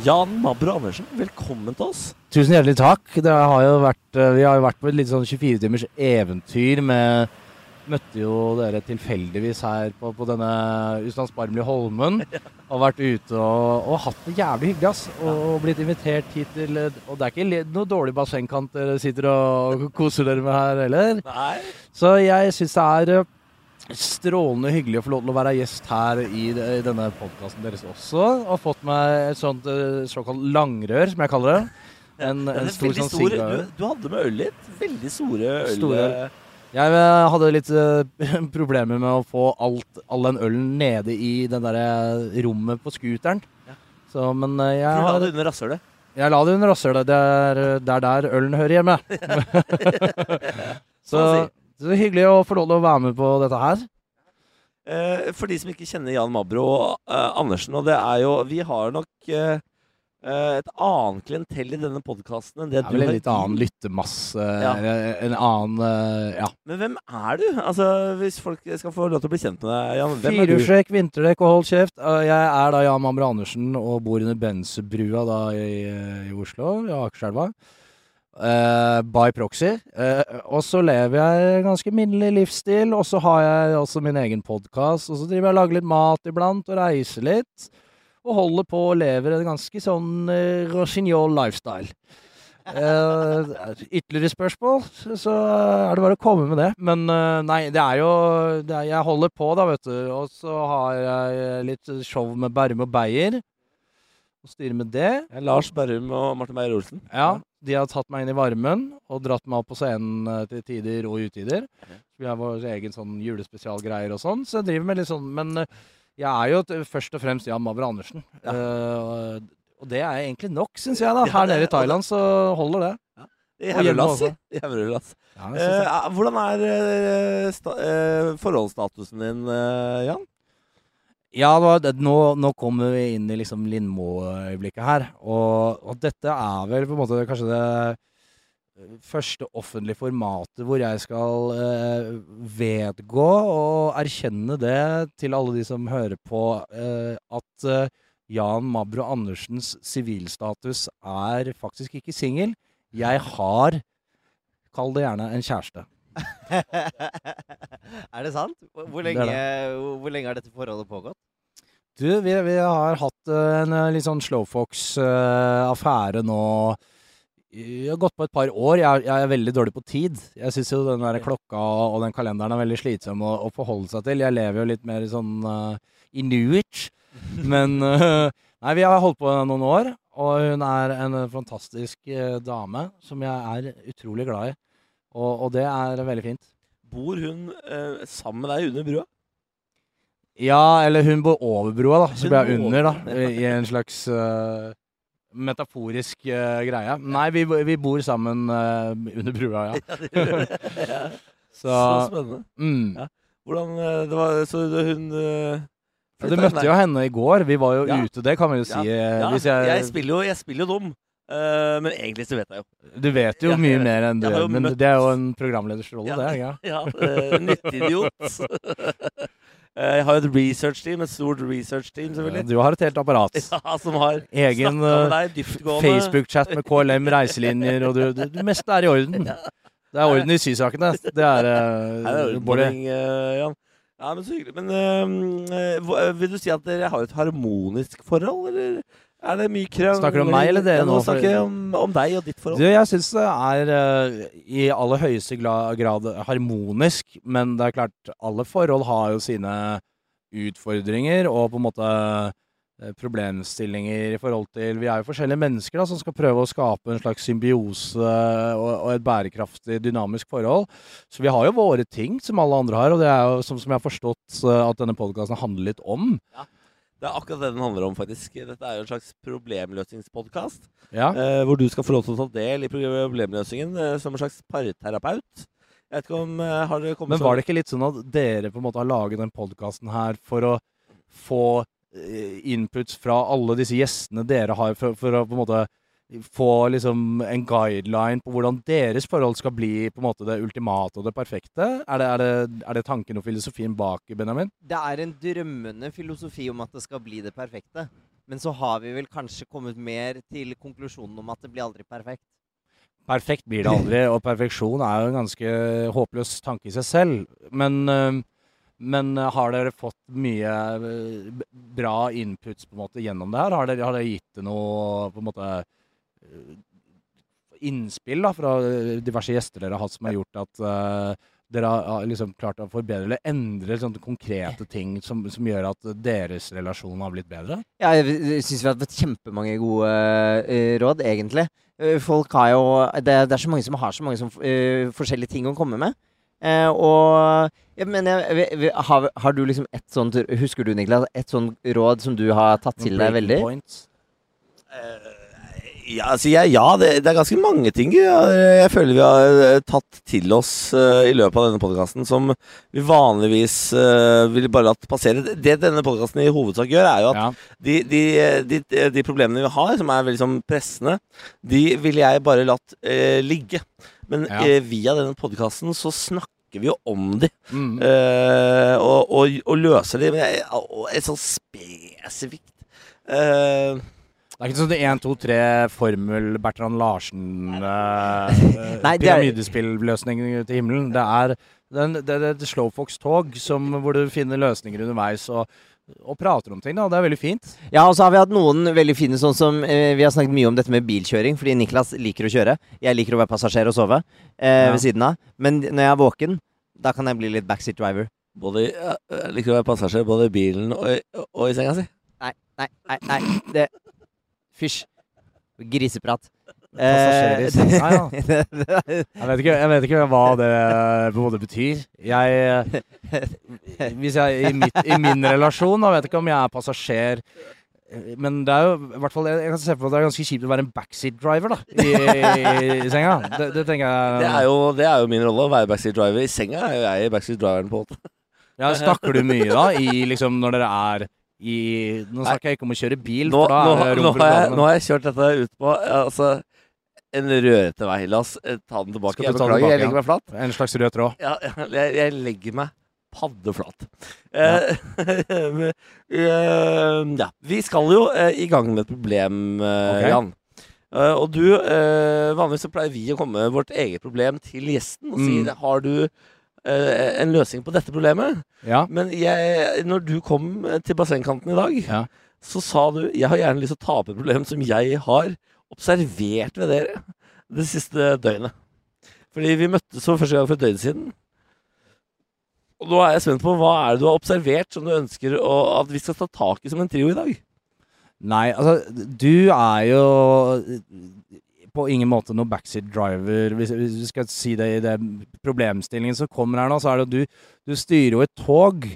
Jan Mabro Andersen, velkommen til oss. Tusen hjertelig takk. Det har vært, eh, vi har jo vært på et litt sånn 24 timers eventyr med Møtte jo dere tilfeldigvis her på, på denne ustandsbarmelige Holmen. Og vært ute og, og hatt det jævlig hyggelig, ass. Og, og blitt invitert hit til Og det er ikke noe dårlig bassengkant dere sitter og koser dere med her heller. Nei. Så jeg syns det er eh, strålende hyggelig å få lov til å være gjest her i, denne podkasten deres også. Og fått meg et sånt eh, såkalt langrør, som jeg kaller det. En, en stor sånn sigarør. Du, du hadde med øl litt. Veldig store øl. Store. Jeg eh, hadde litt uh, problemer med å få alt, all den ølen nede i den der eh, rommet på scooteren. Ja. Så, men uh, jeg, Du la det under rasshølet. jeg la det under rasshølet. Det er eh, er der ølen hører hjemme. så, Sånn. Så hyggelig å få lov til å være med på dette her. Eh, for de som ikke kjenner Jan Mabro eh, Andersen, og det er jo Vi har nok eh, eh, et annet klientell i denne podkasten enn det, Det er vel en litt annen lyttemasse. Ja. En annen eh, Ja. Men hvem er du? Altså, Hvis folk skal få lov til å bli kjent med deg, Jan. Hvem er du? Firehjulstrekk, vinterdekk og hold kjeft. Eh, Jeg er da Jan Mabro Andersen og bor under Bensebrua da i, i Oslo, i Akerselva. Eh, by proxy. Uh, og så lever jeg en ganske minnelig livsstil, og så har jeg også min egen podkast. Og så driver jeg og lager litt mat iblant og reiser litt. Og holder på og lever en ganske sånn uh, rossignol lifestyle. Uh, ytterligere spørsmål, så er det bare å komme med det. Men uh, nei, det er jo det er, Jeg holder på, da, vet du. Og så har jeg litt show med Bærum og Beyer. Og styrer med det. Lars Berrum og Martin Beyer-Olsen. Ja, de har tatt meg inn i varmen og dratt meg opp på scenen eh, til tider og utider. Vi har vår egen sånn julespesialgreier og sånn, så jeg driver med litt sånn Men eh, jeg er jo først og fremst Jan Mavre Andersen. Ja. Uh, og- det er egentlig nok, syns jeg. da Her nede i Thailand så holder det. Ja, jeg synes det. Eh, hvordan er uh, sta, eh, forholdsstatusen din, eh, Jan? Ja, nå, nå kommer vi inn i liksom Lindmo-øyeblikket her. Og, og dette er vel på en måte kanskje det eh, første offentlige formatet hvor jeg skal eh, vedgå og erkjenne det til alle de som hører på, eh, at eh, Jan Mabro Andersens sivilstatus er faktisk ikke singel. Jeg har, kall det gjerne, en kjæreste. er det sant? Hvor, lenge, Det det. hvor, lenge har dette forholdet pågått? Du, vi, vi har hatt eh, en eh, litt sånn Slowfox-affære nå. Vi har gått på et par år. Jeg, er- jeg er veldig dårlig på tid. Jeg syns jo den der klokka og den kalenderen er veldig slitsom å, å forholde seg til. Jeg lever jo litt mer sånn uh, i nuet. Men uh, Nei, vi har holdt på noen år, og hun er en fantastisk uh, dame som jeg er utrolig glad i. Og, og det er veldig fint. Bor hun eh, sammen med deg under brua? Ja, eller hun bor over broa, da. Så blir jeg under, da. I en slags uh, metaforisk uh, greie. Nei, vi, vi bor sammen uh, under brua, ja. ja. Så, Så spennende. mm. Ja. Hvordan det var Så hun Ja, Du møtte jo henne i går. Vi var jo Ja. ute, det kan vi jo si. Ja, ja, jeg, jeg, spiller jo, jeg spiller jo dum. Eh, men egentlig så vet jeg jo. du vet jo Ja, mye mer enn du gjør, men møtt- det er jo en programledersrolle, Ja. det. Ja. Ja, uh, nyttidiot. Eh, jeg har jo et research-team, et stort research-team, selvfølgelig. Du har et helt apparat. Ja, som har Egen eh. Facebook-chat med KLM reiselinjer, og du, du, det meste er i orden. Det er orden i sysakene. Det er eh, Nei, det er ordning, eh, Ja, men så hyggelig. Men eh, eh, eh, vil du si at dere har et harmonisk forhold, eller er det mye krangling? Snakker du om meg eller dere nå? Nå snakker jeg om, om deg og ditt Du, forhold. jeg syns det er uh, i aller høyeste grad harmonisk, men det er klart, alle forhold har jo sine utfordringer og på en måte eh, problemstillinger i forhold til Vi er jo forskjellige mennesker da, som skal prøve å skape en slags symbiose og, og et bærekraftig, dynamisk forhold. Så vi har jo våre ting som alle andre har, og det er jo som, som jeg har forstått eh, at denne podkasten handler litt om. Det er akkurat det den handler om, faktisk. Dette er jo en slags problemløsningspodkast. Ja. Eh, hvor du skal få lov til å ta del i problemløsningen eh, som en slags parterapeut. Jeg vet ikke om eh, Har det kommet Men var det ikke litt sånn at dere på en måte har laget den podkasten her for å få eh, inputs fra alle disse gjestene dere har, for, for å på en måte få liksom en guideline på hvordan deres forhold skal bli på en måte det ultimate og det perfekte? Er det, er det, er det tanken og filosofien bak, Benjamin? Det er en drømmende filosofi om at det skal bli det perfekte. Men så har vi vel kanskje kommet mer til konklusjonen om at det blir aldri perfekt. Perfekt blir det aldri, og perfeksjon er jo en ganske håpløs tanke i seg selv. Men, øh, men har dere fått mye øh, bra inputs på en måte gjennom det her? Har dere, har dere gitt det noe på en måte øh, innspill da, fra diverse gjester dere har hatt som har gjort at uh, dere har liksom klart å forbedre eller endre sånne konkrete ting som, som gjør at deres relasjon har blitt bedre? Ja, jeg syns vi har fått kjempemange gode uh, råd, egentlig. Eh, folk har jo det, det er så mange som har så mange som, uh, forskjellige ting å komme med. Eh, og jeg mener, har, har du liksom et sånt Husker du, Niklas, et sånt råd som du har tatt til deg veldig? points? Ja, altså, jeg, ja det, det er ganske mange ting ja, jeg føler vi har eh, tatt til oss uh, i løpet av denne podkasten som vi vanligvis uh, ville bare latt passere. Det denne podkasten i hovedsak gjør, er jo at Ja. de, de, de, de problemene vi har, som er veldig sånn pressende, de ville jeg bare latt uh, ligge. Men Ja. eh, via denne podkasten så snakker vi jo om de, Mm. uh, og, og, og løser de. Men jeg, og et sånn spesifikt eh, Det er ikke sånn 1, 2, 3 formel Bertrand Larsen uh, Nei, det er- Pyramidespillløsning til himmelen. Det er, det det et slowfox-tog som- hvor du finner løsninger underveis og, og prater om ting. Da. Det er veldig fint. Ja, og så har vi hatt noen veldig fine sånn som eh, Vi har snakket mye om dette med bilkjøring, fordi Niklas liker å kjøre. Jeg liker å være passasjer og sove eh, Ja. ved siden av. Men når jeg er våken, da kan jeg bli litt backseat driver. både, i- Jeg liker å være passasjer både i bilen og, i- og i senga si. Nei, nei, nei. nei. Det Fysj. Griseprat. Eh, Jeg vet ikke, jeg vet ikke hva det på en måte betyr. Jeg, eh, hvis jeg i, mitt, I min relasjon Jeg vet ikke om jeg er passasjer. eh, Men det er jo i hvert fall, jeg jeg kan se for meg at det er ganske kjipt å være en backseat driver da, i, i, i senga. Det, det tenker jeg Det er, jo, det er jo min rolle, å være backseat driver. I senga er jo jeg backseat driveren på en måte. Ja, Snakker du mye da i liksom når dere er i Nå snakker jeg ikke om å kjøre bil, Nå, for da nå, er nå, har jeg, nå har jeg kjørt dette ut på altså, en rørete vei, La oss Ta den tilbake. Skal Jeg ta beklager, tilbake, jeg legger meg flat. En slags rød tråd. Ja, ja, jeg, jeg legger meg paddeflat. Ja. eh, ja. Vi skal jo eh, i gang med et problem, okay. Jan. Eh, og du, eh, vanligvis så pleier vi å komme med vårt eget problem til gjesten og si Mm. har du eh, en løsning på dette problemet. Ja. Men jeg, når du kom eh, til bassengkanten i dag, Ja. så sa du jeg har gjerne lyst til å ta opp et problem som jeg har observert ved dere det siste døgnet. Fordi vi møttes for første gang for et døgn siden. Og nå er jeg spent på hva er det du har observert som du ønsker å, at vi skal ta tak i som en trio i dag? Nei, altså Du er jo på ingen måte noen backseat driver. Hvis, hvis vi skal si det i den problemstillingen som kommer her nå, så er det at du, du styrer jo et tog.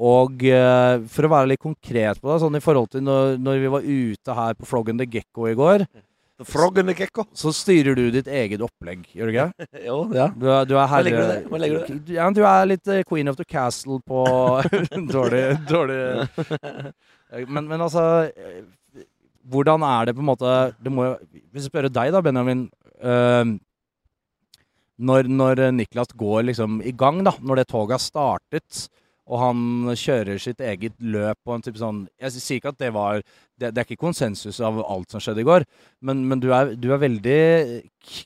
Og eh, for å være litt konkret på det, sånn i forhold til når, når vi var ute her på Frog and the Gecko i går, Frog and the Gekko. så styrer du ditt eget opplegg, gjør du ikke? Jo, ja. Du er, du er Hva legger du det? Legger du i Ja, du er litt eh, queen of the castle på dårlig, dårlig men, men altså eh, Hvordan er det på en måte det må, Hvis jeg spør deg, da, Benjamin. Uh, når, når Niklas går liksom i gang, da, når det toget har startet, og han kjører sitt eget løp på en type sånn Jeg sier ikke at det var Det, det er ikke konsensus av alt som skjedde i går, men, men du, er, du er veldig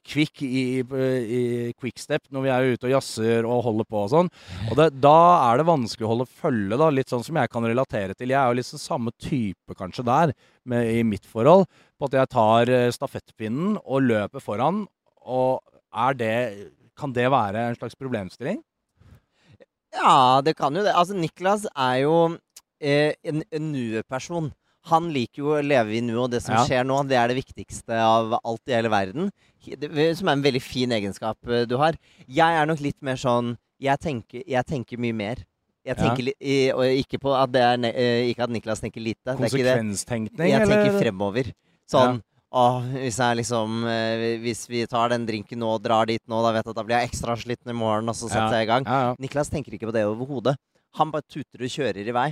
kvikk i, i quickstep når vi er ute og jazzer og holder på og sånn. Og det, da er det vanskelig å holde følge, da, litt sånn som jeg kan relatere til. Jeg er jo sånn samme type kanskje der, med, i mitt forhold, på at jeg tar eh, stafettpinnen og løper foran. Og er det Kan det være en slags problemstilling? Ja, det kan jo det. Altså, Niklas er jo eh, en, en nu-person. Han liker jo å leve i nu, og det som Ja. skjer nå, det er det viktigste av alt i hele verden. Det- Som er en veldig fin egenskap eh, du har. Jeg er nok litt mer sånn Jeg tenker, jeg tenker mye mer. Jeg Ja. tenker li i, og ikke på at det er ne eh, Ikke at Niklas tenker lite. Det er ikke det. Konsekvenstenkning, Jeg tenker fremover. Sånn Åh, hvis jeg liksom eh, Hvis vi tar den drinken nå og drar dit nå, da vet jeg at da blir jeg ekstra sliten i morgen, og så setter Ja. jeg i gang. Ja, ja. Niklas tenker ikke på det overhodet. Han bare tuter og kjører i vei.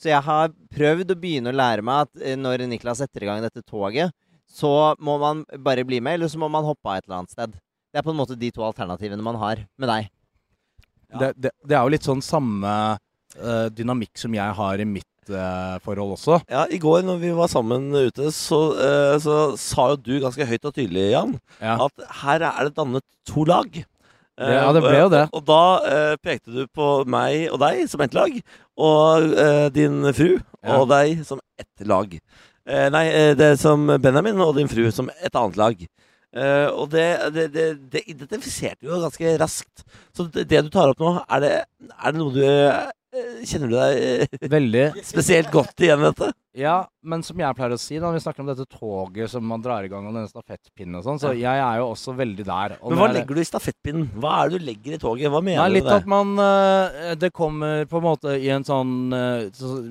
Så jeg har prøvd å begynne å lære meg at eh, når Niklas setter i gang dette toget, så må man bare bli med, eller så må man hoppe av et eller annet sted. Det er på en måte de to alternativene man har med deg. Det, det, det er jo litt sånn samme uh, dynamikk som jeg har i mitt eh, forhold også. Ja, I går når vi var sammen ute, så, eh, så sa jo du ganske høyt og tydelig, Jan, Ja. at her er det dannet to lag. Eh, Ja, det ble jo det. Og, og da uh, pekte du på meg og deg som ett lag, og uh, din fru Ja. og deg som ett lag. Uh, nei, eh, det er som Benjamin og din fru som et annet lag. Eh, og det, det, det, det identifiserte jo ganske raskt. Så det, det du tar opp nå, er det, er det noe du eh, Kjenner du deg eh, Veldig. spesielt godt igjen i dette? Ja, men som jeg pleier å si når vi snakker om dette toget som man drar i gang, og denne stafettpinnen og sånn, så jeg er jo også veldig der. Men hva legger du i stafettpinnen? Hva er det du legger i toget? Hva mener Nei, du litt med det? at man eh, Det kommer på en måte i en sånn eh,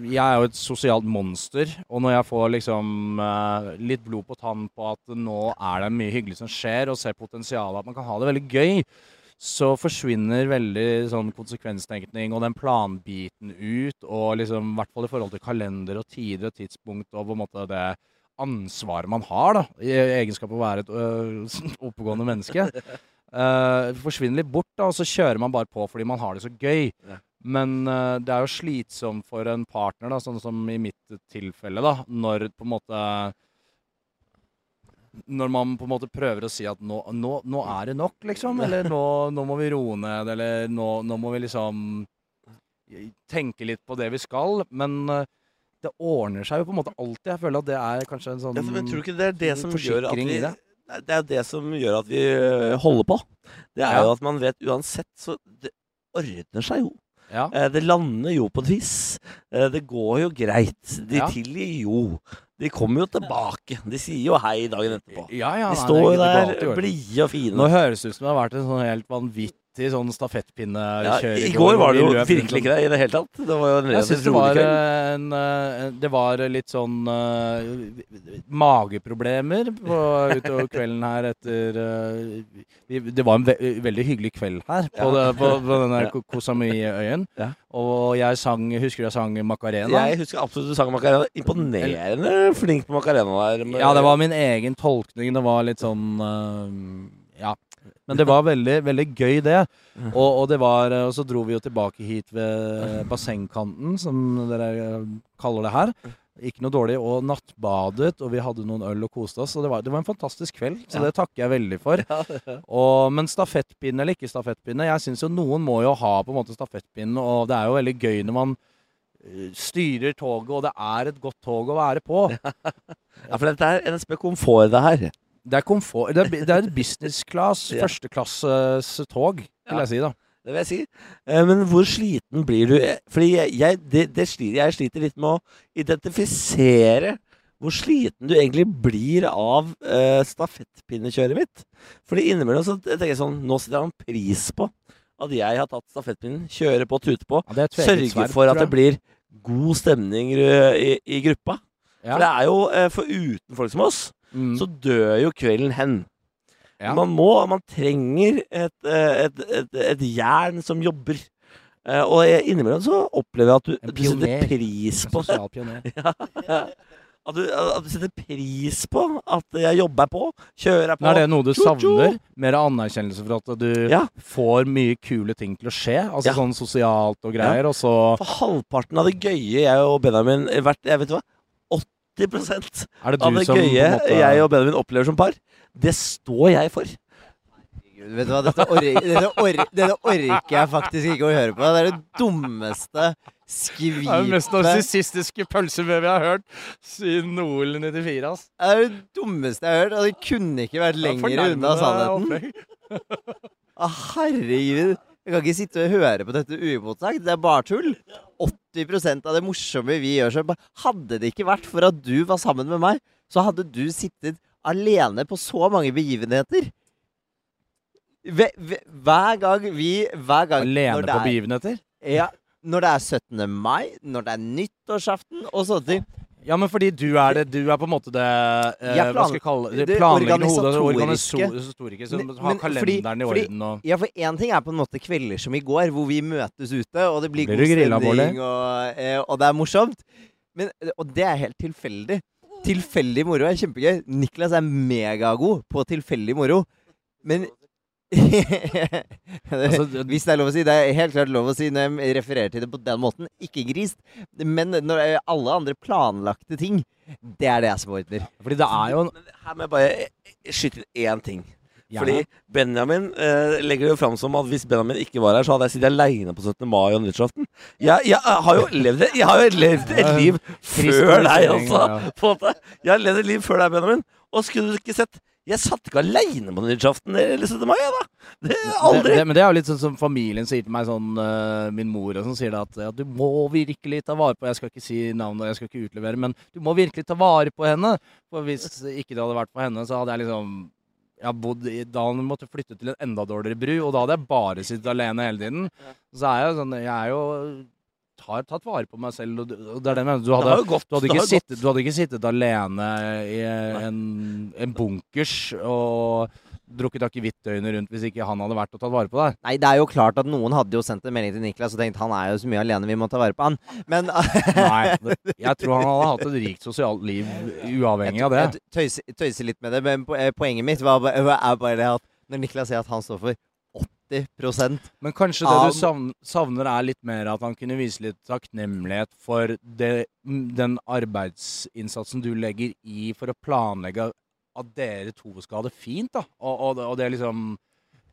Jeg er jo et sosialt monster, og når jeg får liksom eh, litt blod på tann på at nå er det mye hyggelig som skjer, og ser potensialet at man kan ha det veldig gøy, så forsvinner veldig sånn konsekvenstenkning og den planbiten ut, og liksom i hvert fall i forhold til kalender og tider og tidspunkt og på en måte det ansvaret man har, da, i egenskap av å være et øh, oppegående menneske. Uh, forsvinner litt bort, da, og så kjører man bare på fordi man har det så gøy. Ja. Men uh, det er jo slitsomt for en partner, da, sånn som i mitt tilfelle, da, når på en måte Når man på en måte prøver å si at nå, nå, nå er det nok, liksom. Eller nå, nå må vi roe ned, eller nå, nå må vi liksom tenke litt på det vi skal. Men eh, det ordner seg jo på en måte alltid. Jeg føler at det er kanskje en sånn Ja, men tror du ikke det er det som gjør at vi det? Det er det som gjør at vi holder på. Det er Ja. jo at man vet uansett så Det ordner seg jo. Ja. Eh, Det lander jo på et vis. Eh, Det går jo greit. De Ja. tilgir jo. De kommer jo tilbake. De sier jo hei dagen etterpå. Ja, ja, De står jo der blide og fine. Nå høres det ut som det har vært en sånn helt vanvittig sånn Ja. I går var det jo løp virkelig ikke det i det hele tatt. Det var jo en det rolig en eh, Det var litt sånn uh, mageproblemer på, utover kvelden her etter uh, Det var en ve veldig hyggelig kveld her på, Ja. på, på denne Ja. Ko- Koh Samui-øyen. Ja. Og jeg sang Husker du jeg sang Macarena? Jeg husker absolutt du sang Macarena. Imponerende flink på Macarena der. Ja, det var min egen tolkning. Det var litt sånn eh, Ja. Men det var veldig, veldig gøy, det. Og, og det var Og så dro vi jo tilbake hit ved bassengkanten, som dere eh, kaller det her. Ikke noe dårlig. Og nattbadet, og vi hadde noen øl og koste oss. Og det var, det var en fantastisk kveld. Så det takker jeg veldig for. Og, men stafettpinne eller ikke stafettpinne, jeg syns jo noen må jo ha på en måte stafettpinne, og det er jo veldig gøy når man eh, styrer toget, og det er et godt tog å være på. Ja, for dette er NSB Komfort, det her. Det er komfort. Det er, det er et business class, Ja. førsteklasses tog, vil jeg si, da. Det vil jeg si. Eh, Men hvor sliten blir du? Fordi jeg, jeg, det, det sliter, jeg sliter litt med å identifisere hvor sliten du egentlig blir av uh, stafettpinnekjøret mitt. Fordi innimellom så tenker jeg sånn Nå setter han pris på at jeg har tatt stafettpinnen, kjører på, tuter på. Ja, er Sørger for at det blir god stemning eh, i, i gruppa. Ja. For det er jo uh, For uten folk som oss, Mm. så dør jo kvelden hen. Ja. Man må, man trenger et, eh, et, et, et jern som jobber. Eh, og innimellom så opplever jeg at du, En du setter pris på det. sosial pioner. At du, at du setter pris på at jeg jobber på, kjører på. Er det noe du savner? Mer anerkjennelse for at du Ja. får mye kule ting til å skje? Altså Ja. sånn sosialt og greier, og så For halvparten av det gøye jeg og Benjamin vært, jeg vet du hva, 80 er det av det som gøye en måte jeg og Benjamin opplever som par, det står jeg for. Gud, vet du hva, dette, or dette, or dette orker jeg faktisk ikke å høre på. Det er det dummeste skvipet Det er det mest narsissistiske pølsevevet jeg har hørt siden OL 94, ass. Det er det dummeste jeg har hørt, og det kunne ikke vært lenger unna sannheten. Å, herregud. Jeg kan ikke sitte og høre på dette uimotsagt. Det er bare tull. 80% av det morsomme vi gjør selv Hadde det ikke vært for at du var sammen med meg, så hadde du sittet alene på så mange begivenheter. Hve- hve- Hver gang vi Hver gang Alene på er- begivenheter? Ja, når det er 17. mai, når det er nyttårsaften og sånne ting. Ja, men fordi du er det Du er på en måte det eh, Hva skal jeg kalle det? det planleggende hodet. organisatoriske. Organisatoriske. Som Men- har men fordi- kalenderen i orden og Ja, for én ting er på en måte kvelder som i går, hvor vi møtes ute, og det blir Blir god stemning, og, eh, og det er morsomt. Men, og det er helt tilfeldig. tilfeldig moro er kjempegøy. Niklas er megagod på tilfeldig moro. Men Altså, Hvis det er lov å si. Det er helt klart lov å si når jeg refererer til det på den måten. Ikke grist. Men når eh, alle andre planlagte ting, det er det jeg som ordner. Fordi det er jo en her må jeg bare eh, skyte inn én ting. Gjerne. Fordi Benjamin eh, legger det jo fram som at hvis Benjamin ikke var her, så hadde jeg sittet aleine på 17. mai og nyttårsaften. Jeg, jeg har jo levd jeg har jo levd et liv før deg, altså. Jeg har levd et liv før deg, Benjamin. Og skulle du ikke sett Jeg satt ikke aleine på nyttårsaften eller 17. mai, da. Det Aldri. Det, det, men det er jo litt sånn som familien sier til meg, sånn uh, min mor og sånn sier det at ja, du må virkelig ta vare på Jeg skal ikke si navnet, jeg skal ikke utlevere, men du må virkelig ta vare på henne. For hvis ikke det hadde vært for henne, så hadde jeg liksom jeg bodd i, Da hadde jeg måttet flytte til en enda dårligere bru, og da hadde jeg bare sittet alene hele tiden. Så er jeg jo sånn Jeg er jo har tatt vare på meg selv, og, det er det. Du hadde, gått. du hadde, det ikke sittet, du hadde ikke sittet alene i en, en bunkers og drukket akevitt døgnet rundt hvis ikke han hadde vært og tatt vare på deg. Nei, det er jo klart at noen hadde jo sendt en melding til Niklas og tenkt han er jo så mye alene, vi må ta vare på han. Men Nei, det- jeg tror han hadde hatt et rikt sosialt liv uavhengig av det. Jeg tøyser, tøyser litt med det, men eh, poenget mitt var, er bare det at når Niklas sier at han står for 80 Men kanskje det du savn- savner, er litt mer at han kunne vise litt takknemlighet for det, den arbeidsinnsatsen du legger i for å planlegge at dere to skal ha det fint. da. Og, og, det- og det liksom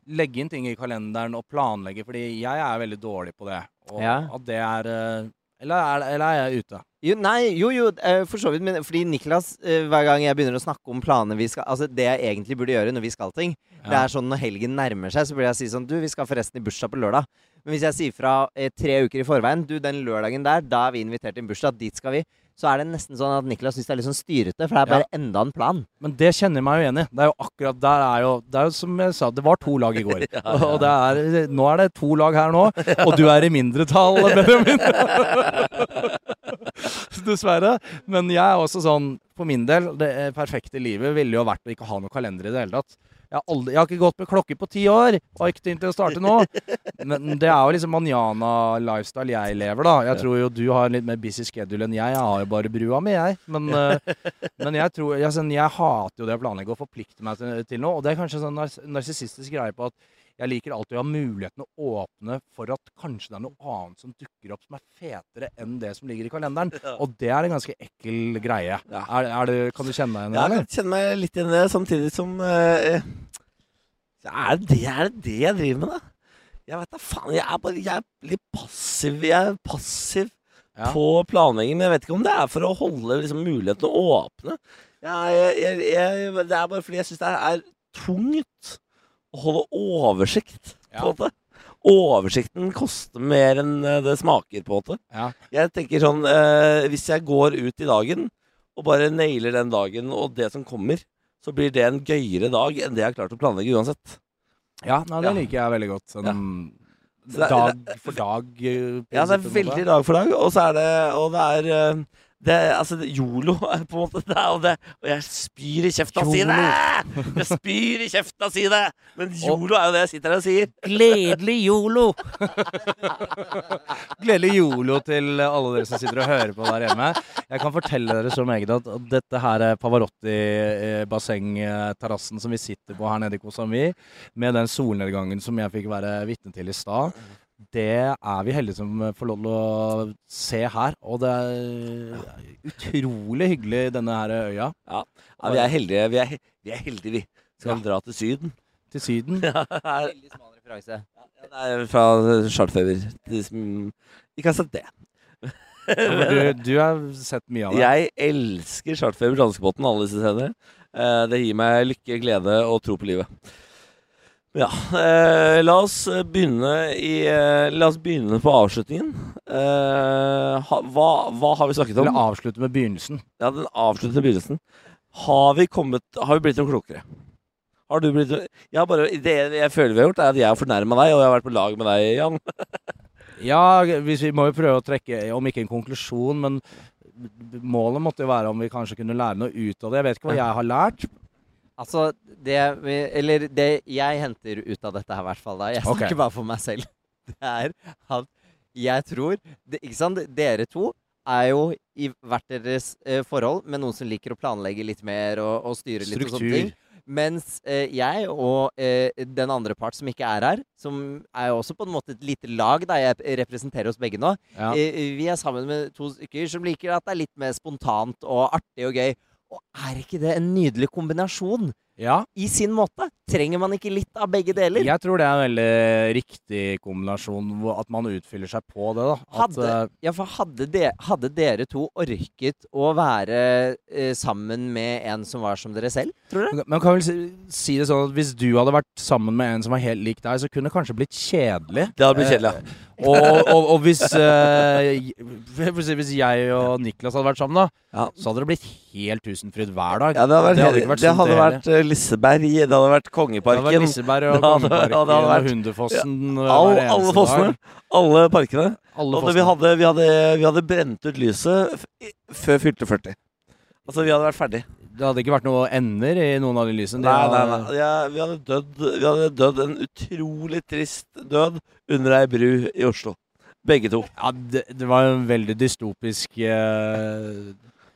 Legge inn ting i kalenderen og planlegge, fordi jeg er veldig dårlig på det. Og Ja. at det er eh, eller er, eller er jeg ute? Jo, nei, jo, jo, eh, for så vidt. Men fordi Niklas, eh, hver gang jeg begynner å snakke om planer vi skal Altså, det jeg egentlig burde gjøre når vi skal ting, det er sånn når helgen nærmer seg, så burde jeg si sånn Du, vi skal forresten i bursdag på lørdag. Men hvis jeg sier fra eh, tre uker i forveien Du, den lørdagen der, da er vi invitert til en bursdag. Dit skal vi. Så er det nesten sånn at Niklas syns det er litt sånn styrete, for det er bare enda en plan. Men det kjenner jeg meg jo igjen i. Det er jo akkurat der er jo Det er jo som jeg sa, det var to lag i går. Og det er, nå er det to lag her nå, og du er i mindretall, Benjamin. Dessverre. Men jeg er også sånn, for min del, det perfekte livet ville jo vært å ikke ha noe kalender i det hele tatt. Jeg har, aldri, jeg har ikke gått med klokke på ti år, og har ikke tenkt å starte nå. Men det er jo liksom manjana-lifestyle jeg lever, da. Jeg tror jo du har en litt mer busy schedule enn jeg. Jeg har jo bare brua mi, jeg. Men, eh, men jeg tror jeg, sånn, jeg hater jo det å planlegge og forplikte meg til, til noe. Og det er kanskje sånn nars narsissistisk greie på at jeg liker alltid å ha muligheten å åpne for at kanskje det er noe annet som dukker opp som er fetere enn det som ligger i kalenderen. Og det er en ganske ekkel greie. Ja. Er, er det, kan du kjenne deg igjen i Ja, jeg kan kjenne meg litt igjen i det, samtidig som uh, er, det, er det det jeg driver med, da? Jeg veit da faen. Jeg er bare jeg er litt passiv. Jeg er passiv Ja. på planlegging, men jeg vet ikke om det er for å holde liksom, muligheten å åpne. Jeg, jeg, det er bare fordi jeg syns det er tungt å holde oversikt, på en måte. Oversikten koster mer enn eh, det smaker, på en måte. Ja. Jeg tenker sånn eh, Hvis jeg går ut i dagen og bare nailer den dagen og det som kommer, så blir det en gøyere dag enn det jeg har klart å planlegge uansett. Ja, nei, det Ja. liker jeg veldig godt. Sånn, dag for dag. eh, Ja, det er veldig dag for dag, og så er det Og det er eh, det, altså, jolo Yolo er på en måte det, og, det, og jeg spyr i kjefta si det! Jeg spyr i kjefta si det! Men yolo er jo det jeg sitter her og sier. Gledelig yolo! Gledelig yolo til alle dere som sitter og hører på der hjemme. Jeg kan fortelle dere så meget at at dette her er Pavarotti-bassengterrassen som vi sitter på her nede i Koh Samui, med den solnedgangen som jeg fikk være vitne til i stad. Det er vi heldige som får lov til å se her. Og det er utrolig hyggelig, denne her øya. Ja, vi er heldige, vi er, vi. Er heldige, vi. Skal dra til Syden. Til Syden. Ja, Veldig smal referanse. ja, det er fra Chartfeber. De som ikke har sett det. Du, du har sett mye av det. Jeg elsker Chartfeber danskebåten, alle disse scenene. Eh, det gir meg lykke, glede og tro på livet. Ja, eh, la oss begynne i eh, La oss begynne på avslutningen. Eh, ha, hva, hva har vi snakket om? Eller avslutte med begynnelsen. Ja, den avsluttende begynnelsen. Har vi kommet Har vi blitt noe klokere? Har du blitt ja, bare, det jeg føler vi har gjort, er at jeg har fornærma deg, og jeg har vært på lag med deg, Jan. Ja, hvis vi må jo prøve å trekke, om ikke en konklusjon, men målet måtte jo være om vi kanskje kunne lære noe ut av det. Jeg vet ikke hva jeg har lært. Altså, det vi- Eller det jeg henter ut av dette her, i hvert fall da Jeg snakker okay. bare for meg selv. Det er at jeg tror det, Ikke sant? Dere to er jo i hvert deres eh, forhold med noen som liker å planlegge litt mer og, og styre litt og sånne ting. Struktur. Mens eh, jeg og eh, den andre part som ikke er her, som er jo også på en måte et lite lag, da jeg representerer oss begge nå, Ja. eh, vi er sammen med to stykker som liker at det er litt mer spontant og artig og gøy. Og er ikke det en nydelig kombinasjon? ja. I sin måte. Trenger man ikke litt av begge deler? Jeg tror det er en veldig riktig kombinasjon, at man utfyller seg på det. da. At, Hadde, eh, ja, for hadde, de, hadde dere to orket å være eh, sammen med en som var som dere selv, tror dere? Men kan vel si, si det sånn at hvis du hadde vært sammen med en som var helt lik deg, så kunne det kanskje blitt kjedelig. Det hadde blitt kjedelig, ja. Og, og, og hvis, eh, hvis jeg og Niklas hadde vært sammen, da, Ja. så hadde det blitt helt tusenfryd hver dag. Ja, det hadde vært, Det hadde ikke vært det hadde det vært eh, Liseberg, det hadde vært Det hadde vært Kongeparken. Og Det hadde- Kongeparken ja, det hadde og vært- Hundefossen hver All, eneste alle fossene. dag. Alle parkene. Alle Og det, vi, fossene. hadde, vi, hadde, vi hadde brent ut lyset f i- før fylte 40. Altså, vi hadde vært ferdig. Det hadde ikke vært noe ender i noen av de lysene. Nei, nei, nei. Ja, vi, hadde dødd, vi hadde dødd en utrolig trist død under ei bru i Oslo. Begge to. Ja, det, det var en veldig dystopisk uh,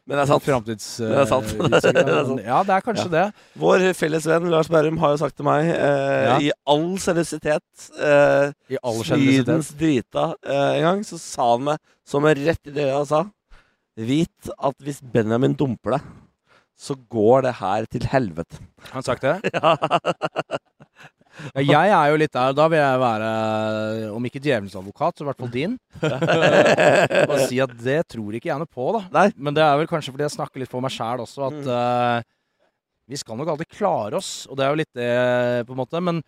Men det er sant. framtids... Det er sant. Det er sant. Ja, det er kanskje det. Vår felles venn Lars Berrum har jo sagt til meg, eh, Ja. i all seriøsitet eh, I all generøsitet. Drita eh, en gang, så sa han meg som er rett i det jeg sa Vit at hvis Benjamin dumper deg, så går det her til helvete. Har han sagt det? Ja. Ja, jeg er jo litt der. Da vil jeg være, om ikke djevelens advokat, så i hvert fall din. Og si at det tror ikke jeg noe på, da. Nei. Men det er vel kanskje fordi jeg snakker litt for meg sjæl også, at Mm. eh, vi skal nok alltid klare oss. Og det er jo litt det, på en måte. Men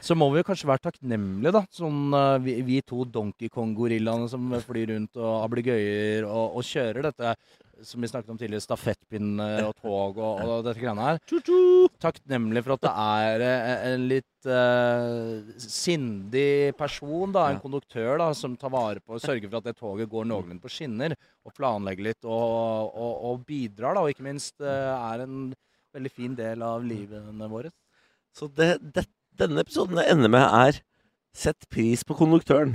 så må vi jo kanskje være takknemlige, da. Sånn uh, vi, vi to Donkey Kong-gorillaene som flyr rundt og ablegøyer og, og kjører dette som vi snakket om tidligere, stafettpinn og tog og, og dette greiene her. Takknemlig for at det er eh, en litt uh, sindig person, da, en Ja. konduktør, da, som tar vare på og sørger for at det toget går noenlunde på skinner, og planlegger litt og, og, og bidrar, da, og ikke minst uh, er en veldig fin del av livene våre. Så det, det, denne episoden ender med er Sett pris på konduktøren.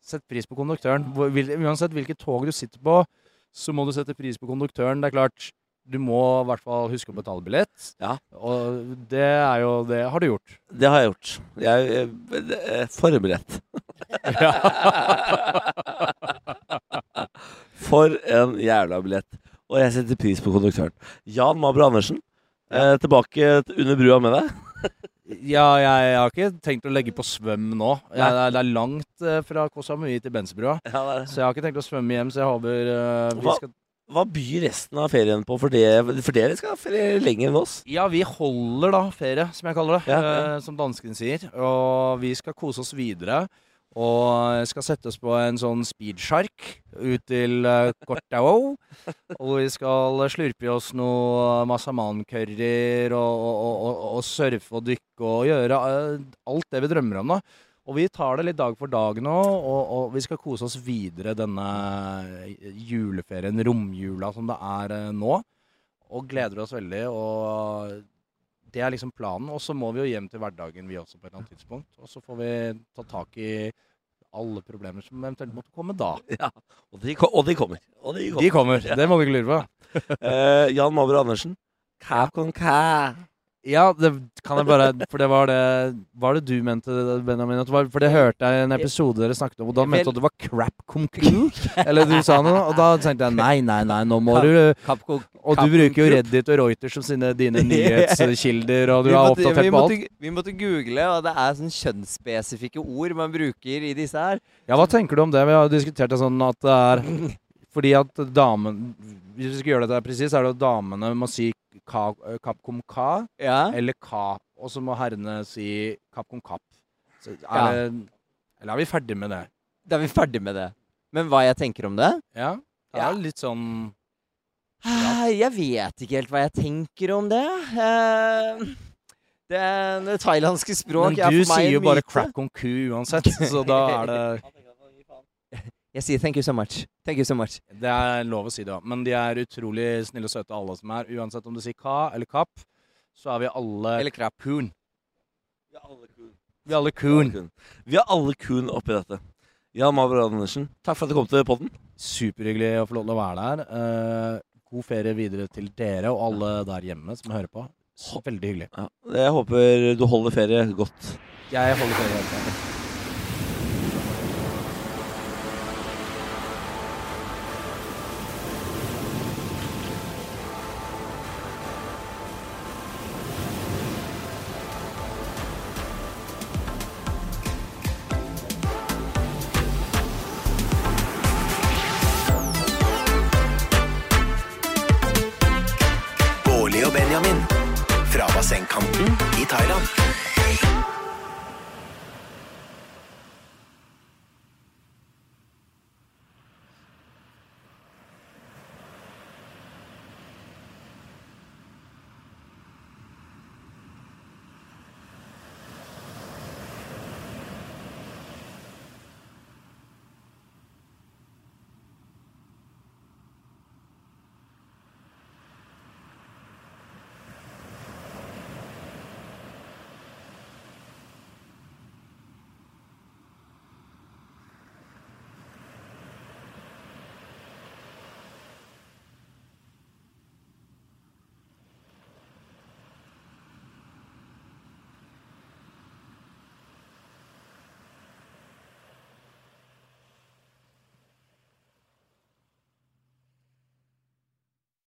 Sett pris på konduktøren. Uansett hvilket tog du sitter på, så må du sette pris på konduktøren. Det er klart, du må i hvert fall huske å betale billett. Ja. Og det er jo Det har du gjort. Det har jeg gjort. Jeg er forberedt. For en jævla billett. Og jeg setter pris på konduktøren. Jan Mabro Andersen, eh, tilbake under brua med deg. Ja, jeg, har ikke tenkt å legge på svøm nå. Jeg, det, er, det er langt eh, fra Koh Samui til Bensebrua. Ja. Så jeg har ikke tenkt å svømme hjem, så jeg håper uh, vi skal Hva byr resten av ferien på for, det, for dere skal ha ferie lenger enn oss? Ja, vi holder da ferie, som jeg kaller det. Ja, ja. eh, som danskene sier. Og vi skal kose oss videre. Og skal sette oss på en sånn speedshark ut til uh, Kortao. Og vi skal slurpe i oss noe massaman-curryer og, og, og, og, surfe og dykke og gjøre eh, alt det vi drømmer om. da. Og vi tar det litt dag for dag nå, og, vi skal kose oss videre denne juleferien, romjula som det er eh, nå. Og gleder oss veldig. Og det er liksom planen. Og så må vi jo hjem til hverdagen, vi også, på et eller annet tidspunkt. Og så får vi ta tak i alle problemer som eventuelt måtte komme da. Ja, og de, og de kommer. Og de kommer. De kommer, det må du ikke lure på. uh, Jan Mabro Andersen. Kæ kon kæ. Ja, det kan jeg bare For det var det Var det du mente, Benjamin? At var, for det hørte jeg i en episode dere snakket om, og da mente du at det var crap conclu? Eller du sa noe, og da tenkte jeg nei, nei, nei, nå må du Og du bruker jo Reddit og Reuters som sine, dine nyhetskilder, og du vi er oppdatert på alt. måtte, vi måtte google, og det er sånn kjønnsspesifikke ord man bruker i disse her. Ja, hva tenker du om det? Vi har diskutert det sånn at det er Fordi at damen Hvis vi skal gjøre dette presis, er det at damene må si ka, Capcom Ka Ja. eller Ka, og så må herrene si Capcom Kapp. Så er Ja. det, eller er vi ferdig med det? Da er vi ferdig med det. Men hva jeg tenker om det? Ja? Det Ja. er litt sånn Jeg vet ikke helt hva jeg tenker om det. Eh, Det, det thailandske språk Men er du for meg sier jo bare crap concu uansett, så da er det Jeg sier thank you so much. Thank you so much. Det er lov å si det òg. Men de er utrolig snille og søte, alle som er. Uansett om du sier Ka eller Kapp, så er vi alle Eller krapoon. Vi er alle cool. Vi er alle coon. Vi er alle coon oppi dette. Jan Mabro Andersen, takk for at du kom til podden. Superhyggelig å få lov til å være der. God ferie videre til dere og alle der hjemme som hører på. Veldig hyggelig. Ja, jeg håper du holder ferie godt. Jeg holder ferie hele